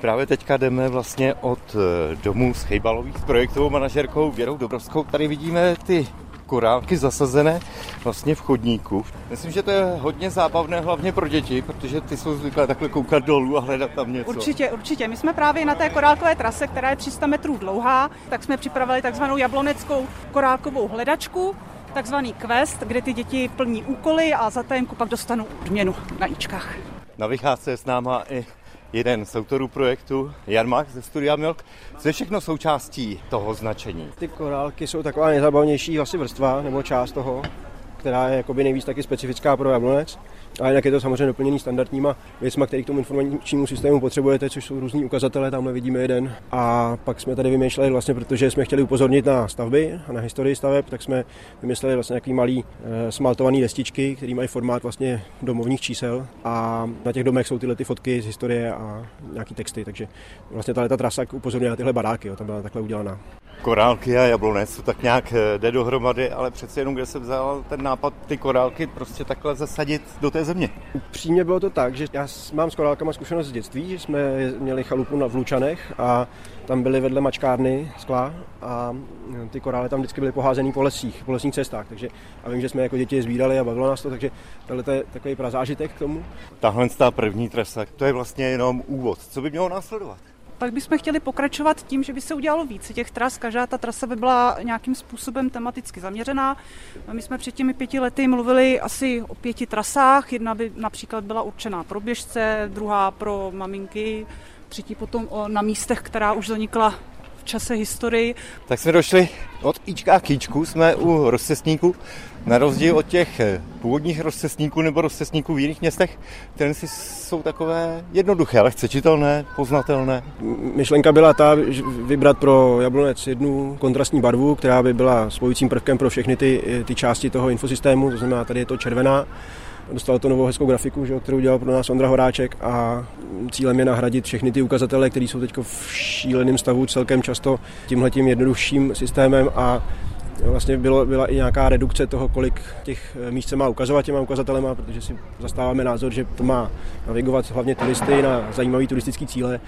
Právě teďka jdeme vlastně od eh, domů s Chejbalových s projektovou manažerkou Věrou Dobrovskou. Tady vidíme ty korálky zasazené vlastně v chodníku. Myslím, že to je hodně zábavné, hlavně pro děti, protože ty jsou zvyklé takhle koukat dolů a hledat tam něco. Určitě, určitě. My jsme právě na té korálkové trase, která je 300 metrů dlouhá, tak jsme připravili takzvanou jabloneckou korálkovou hledačku, takzvaný quest, kde ty děti plní úkoly a za tajemku pak dostanou odměnu na ičkách. Na vycházce je s náma i jeden z autorů projektu, Jan Mach ze Studia Milk. Co je všechno součástí toho značení? Ty korálky jsou taková nejzábavnější asi vrstva nebo část toho, která je jakoby nejvíc taky specifická pro jablonec. A jinak je to samozřejmě doplněný standardníma věcmi, které k tomu informačnímu systému potřebujete, což jsou různý ukazatele, tamhle vidíme jeden. A pak jsme tady vymýšleli vlastně, protože jsme chtěli upozornit na stavby a na historii staveb, tak jsme vymysleli vlastně nějaký malý e, smaltovaný destičky, které mají formát vlastně domovních čísel a na těch domech jsou tyhle ty fotky z historie a nějaký texty, takže vlastně ta trasa upozorňuje na tyhle baráky, jo, tam byla takhle udělaná. Korálky a jablonec to tak nějak eh, jde dohromady, ale přece jenom kde se vzal ten nápad ty korálky prostě takhle zasadit do té země. Upřímně bylo to tak, že já mám s korálkama zkušenost z dětství, že jsme měli chalupu na Vlučanech a tam byly vedle mačkárny skla a ty korály tam vždycky byly poházený po lesích, po lesních cestách, takže a vím, že jsme jako děti sbírali a bavilo nás to, takže tohle je takový prazážitek k tomu. Tahle ta první trasa, to je vlastně jenom úvod. Co by mělo následovat? Pak bychom chtěli pokračovat tím, že by se udělalo více těch tras. Každá ta trasa by byla nějakým způsobem tematicky zaměřená. My jsme před těmi pěti lety mluvili asi o pěti trasách. Jedna by například byla určená pro běžce, druhá pro maminky, třetí potom na místech, která už zanikla v čase historii. Tak jsme došli od Ička k Ičku, jsme u rozcestníku. Na rozdíl od těch eh, původních rozcestníků nebo rozcestníků v jiných městech, které si jsou takové jednoduché, lehce čitelné, poznatelné. Myšlenka byla ta, vybrat pro jablonec jednu kontrastní barvu, která by byla spojujícím prvkem pro všechny ty, ty části toho infosystému, to znamená, tady je to červená, Dostal to novou hezkou grafiku, že, kterou dělal pro nás Ondra Horáček a cílem je nahradit všechny ty ukazatele, které jsou teď v šíleném stavu celkem často tímhletím jednodušším systémem a vlastně bylo, byla i nějaká redukce toho, kolik těch míst se má ukazovat těma ukazatelema, protože si zastáváme názor, že to má navigovat hlavně turisty na zajímavé turistické cíle